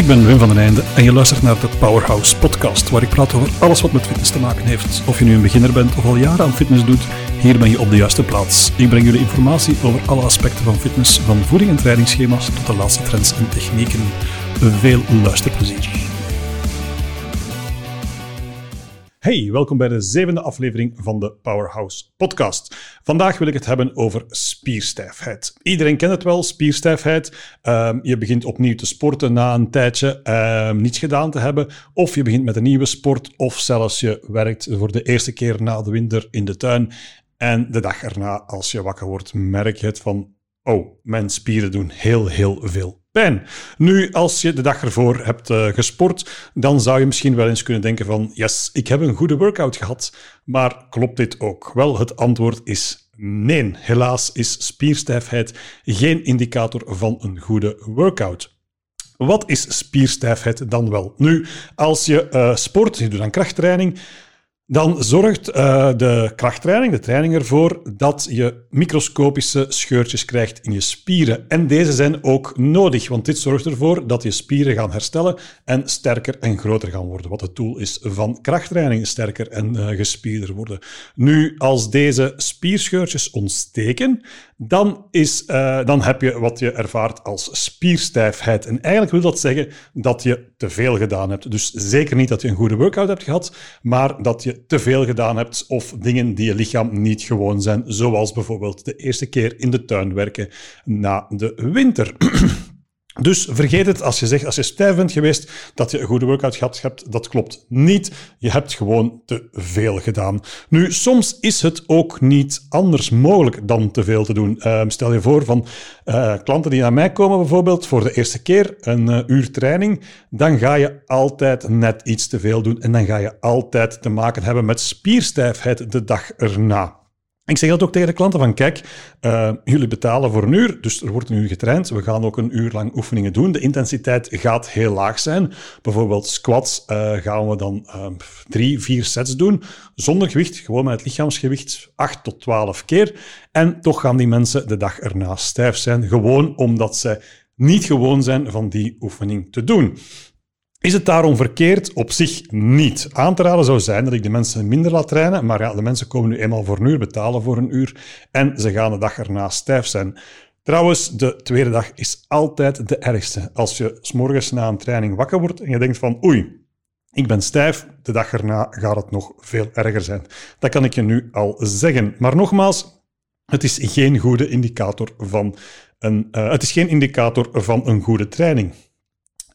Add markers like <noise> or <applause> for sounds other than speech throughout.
Ik ben Wim van den Einde en je luistert naar de Powerhouse podcast, waar ik praat over alles wat met fitness te maken heeft. Of je nu een beginner bent of al jaren aan fitness doet, hier ben je op de juiste plaats. Ik breng jullie informatie over alle aspecten van fitness, van voeding en trainingsschema's tot de laatste trends en technieken. Veel luisterplezier. Hey, welkom bij de zevende aflevering van de Powerhouse Podcast. Vandaag wil ik het hebben over spierstijfheid. Iedereen kent het wel, spierstijfheid. Um, je begint opnieuw te sporten na een tijdje um, niets gedaan te hebben, of je begint met een nieuwe sport, of zelfs je werkt voor de eerste keer na de winter in de tuin. En de dag erna, als je wakker wordt, merk je het van: oh, mijn spieren doen heel, heel veel pijn. Nu, als je de dag ervoor hebt uh, gesport, dan zou je misschien wel eens kunnen denken van yes, ik heb een goede workout gehad. Maar klopt dit ook? Wel, het antwoord is nee. Helaas is spierstijfheid geen indicator van een goede workout. Wat is spierstijfheid dan wel? Nu, als je uh, sport, je doet aan krachttraining, dan zorgt uh, de krachttraining, de training ervoor dat je microscopische scheurtjes krijgt in je spieren. En deze zijn ook nodig, want dit zorgt ervoor dat je spieren gaan herstellen en sterker en groter gaan worden. Wat het doel is van krachttraining, sterker en uh, gespierder worden. Nu, als deze spierscheurtjes ontsteken, dan, is, uh, dan heb je wat je ervaart als spierstijfheid. En eigenlijk wil dat zeggen dat je te veel gedaan hebt. Dus zeker niet dat je een goede workout hebt gehad, maar dat je te veel gedaan hebt of dingen die je lichaam niet gewoon zijn, zoals bijvoorbeeld de eerste keer in de tuin werken na de winter. <clears throat> Dus vergeet het als je zegt, als je stijf bent geweest, dat je een goede workout gehad hebt. Dat klopt niet. Je hebt gewoon te veel gedaan. Nu, soms is het ook niet anders mogelijk dan te veel te doen. Uh, stel je voor van uh, klanten die naar mij komen bijvoorbeeld voor de eerste keer, een uh, uur training, dan ga je altijd net iets te veel doen en dan ga je altijd te maken hebben met spierstijfheid de dag erna. Ik zeg dat ook tegen de klanten van kijk, uh, jullie betalen voor een uur, dus er wordt een uur getraind. We gaan ook een uur lang oefeningen doen. De intensiteit gaat heel laag zijn. Bijvoorbeeld squats uh, gaan we dan uh, drie, vier sets doen, zonder gewicht, gewoon met het lichaamsgewicht, acht tot twaalf keer. En toch gaan die mensen de dag erna stijf zijn, gewoon omdat ze niet gewoon zijn van die oefening te doen. Is het daarom verkeerd? Op zich niet. Aan te raden zou zijn dat ik de mensen minder laat trainen, maar ja, de mensen komen nu eenmaal voor een uur, betalen voor een uur en ze gaan de dag erna stijf zijn. Trouwens, de tweede dag is altijd de ergste. Als je s morgens na een training wakker wordt en je denkt van oei, ik ben stijf, de dag erna gaat het nog veel erger zijn. Dat kan ik je nu al zeggen. Maar nogmaals, het is geen goede indicator van een, uh, het is geen indicator van een goede training.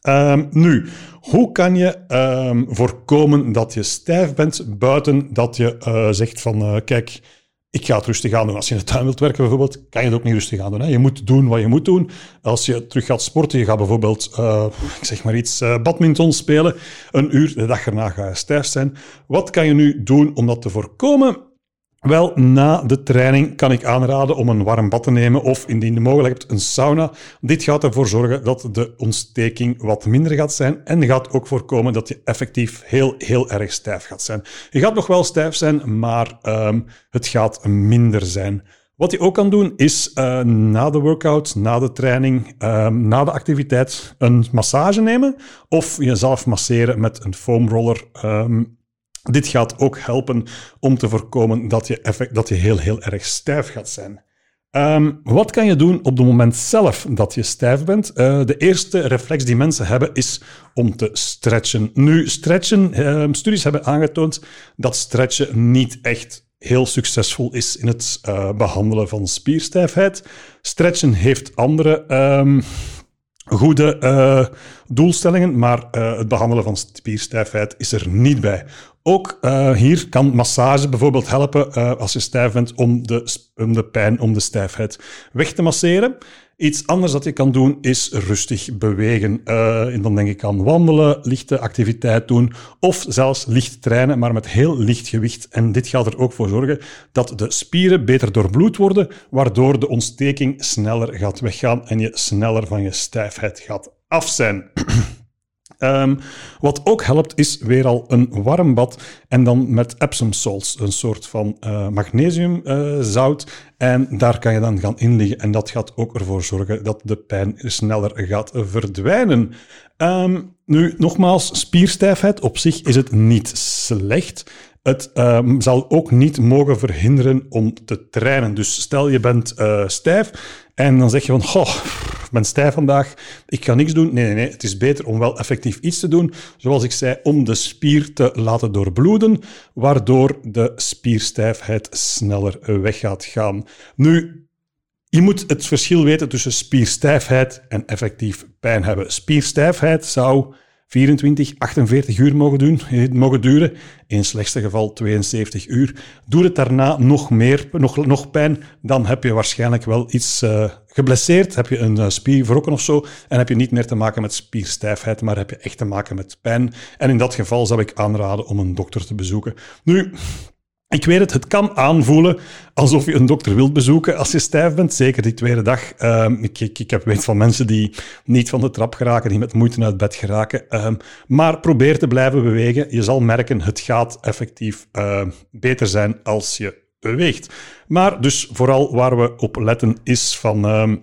Um, nu, hoe kan je um, voorkomen dat je stijf bent buiten dat je uh, zegt van uh, kijk, ik ga het rustig aan doen. Als je in de tuin wilt werken bijvoorbeeld, kan je het ook niet rustig aan doen. Hè? Je moet doen wat je moet doen. Als je terug gaat sporten, je gaat bijvoorbeeld, uh, ik zeg maar iets, badminton spelen, een uur, de dag erna ga je stijf zijn. Wat kan je nu doen om dat te voorkomen? Wel, na de training kan ik aanraden om een warm bad te nemen of indien je mogelijk hebt een sauna. Dit gaat ervoor zorgen dat de ontsteking wat minder gaat zijn en gaat ook voorkomen dat je effectief heel, heel erg stijf gaat zijn. Je gaat nog wel stijf zijn, maar um, het gaat minder zijn. Wat je ook kan doen is uh, na de workout, na de training, um, na de activiteit een massage nemen of jezelf masseren met een foamroller. Um, dit gaat ook helpen om te voorkomen dat je, effect, dat je heel, heel erg stijf gaat zijn. Um, wat kan je doen op het moment zelf dat je stijf bent? Uh, de eerste reflex die mensen hebben is om te stretchen. Nu, stretchen, um, studies hebben aangetoond dat stretchen niet echt heel succesvol is in het uh, behandelen van spierstijfheid. Stretchen heeft andere um, goede uh, doelstellingen, maar uh, het behandelen van spierstijfheid is er niet bij. Ook uh, hier kan massage bijvoorbeeld helpen als je stijf bent om de, om de pijn, om de stijfheid weg te masseren. Iets anders dat je kan doen is rustig bewegen. Uh, en dan denk ik aan wandelen, lichte activiteit doen of zelfs licht trainen, maar met heel licht gewicht. En dit gaat er ook voor zorgen dat de spieren beter doorbloed worden, waardoor de ontsteking sneller gaat weggaan en je sneller van je stijfheid gaat af zijn. <clears throat> Ehm, wat ook helpt, is weer al een warm bad. En dan met Epsom salts, een soort van uh, magnesiumzout. en daar kan je dan gaan inliggen. En dat gaat ook ervoor zorgen dat de pijn sneller gaat verdwijnen. Ehm, nu, nogmaals, spierstijfheid op zich is het niet slecht. Het ehm, zal ook niet mogen verhinderen om te trainen. Dus stel je bent uh, stijf en dan zeg je van, goh, ben stijf vandaag, ik ga niks doen. Nee, nee, nee, het is beter om wel effectief iets te doen. Zoals ik zei, om de spier te laten doorbloeden, waardoor de spierstijfheid sneller weg gaat gaan. Nu, je moet het verschil weten tussen spierstijfheid en effectief pijn hebben. Spierstijfheid zou 24, 48 uur mogen, doen, <laughs> mogen duren. In het slechtste geval 72 uur. Doe het daarna nog meer, nog, nog pijn, dan heb je waarschijnlijk wel iets uh, geblesseerd. Heb je een uh, spier verrokken of zo. En heb je niet meer te maken met spierstijfheid, maar heb je echt te maken met pijn. En in dat geval zou ik aanraden om een dokter te bezoeken. Nu, ik weet het, het kan aanvoelen alsof je een dokter wilt bezoeken als je stijf bent. Zeker die tweede dag. Uh, ik, ik, heb weet van mensen die niet van de trap geraken, die met moeite uit bed geraken. Uh, maar probeer te blijven bewegen. Je zal merken, het gaat effectief uh, beter zijn als je beweegt. Maar dus vooral waar we op letten is van... Ehm,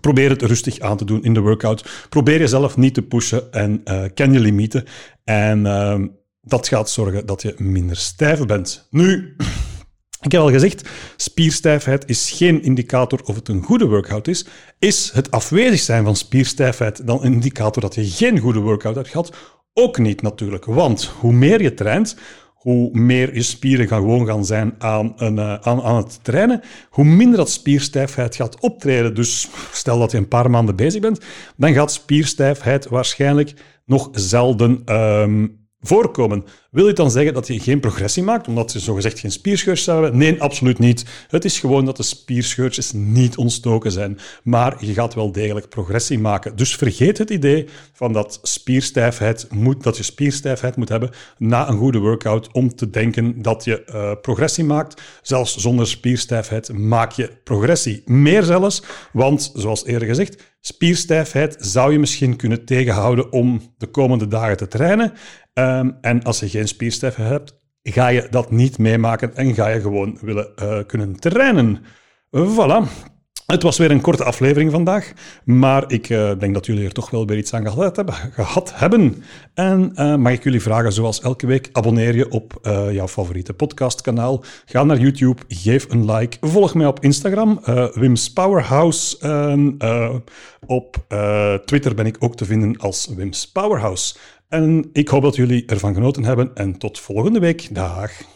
probeer het rustig aan te doen in de workout. Probeer jezelf niet te pushen en uh, ken je limieten. En ehm, dat gaat zorgen dat je minder stijf bent. Nu, <clears throat> ik heb al gezegd, spierstijfheid is geen indicator of het een goede workout is. Is het afwezig zijn van spierstijfheid dan een indicator dat je geen goede workout hebt gehad? Ook niet natuurlijk, want hoe meer je traint, hoe meer je spieren gaan gewoon gaan zijn aan, een, uh, aan, het trainen, hoe minder dat spierstijfheid gaat optreden. Dus stel dat je een paar maanden bezig bent, dan gaat spierstijfheid waarschijnlijk nog zelden um, voorkomen. Wil je dan zeggen dat je geen progressie maakt, omdat je zogezegd geen spierscheurtjes hebben? Nee, absoluut niet. Het is gewoon dat de spierscheurtjes niet ontstoken zijn. Maar je gaat wel degelijk progressie maken. Dus vergeet het idee van dat, spierstijfheid moet, dat je spierstijfheid moet hebben na een goede workout om te denken dat je uh, progressie maakt. Zelfs zonder spierstijfheid maak je progressie. Meer zelfs, want zoals eerder gezegd, spierstijfheid zou je misschien kunnen tegenhouden om de komende dagen te trainen. Um, en als je geen spierstijfheid hebt, ga je dat niet meemaken en ga je gewoon willen uh, kunnen trainen. Voilà. Het was weer een korte aflevering vandaag, maar ik uh, denk dat jullie er toch wel weer iets aan gehad hebben. Gehad hebben. En uh, mag ik jullie vragen, zoals elke week, abonneer je op jouw favoriete podcastkanaal. Ga naar YouTube, geef een like. Volg mij op Instagram, Wim's Powerhouse. op Twitter ben ik ook te vinden als Wim's Powerhouse. En ik hoop dat jullie ervan genoten hebben en tot volgende week. Dag.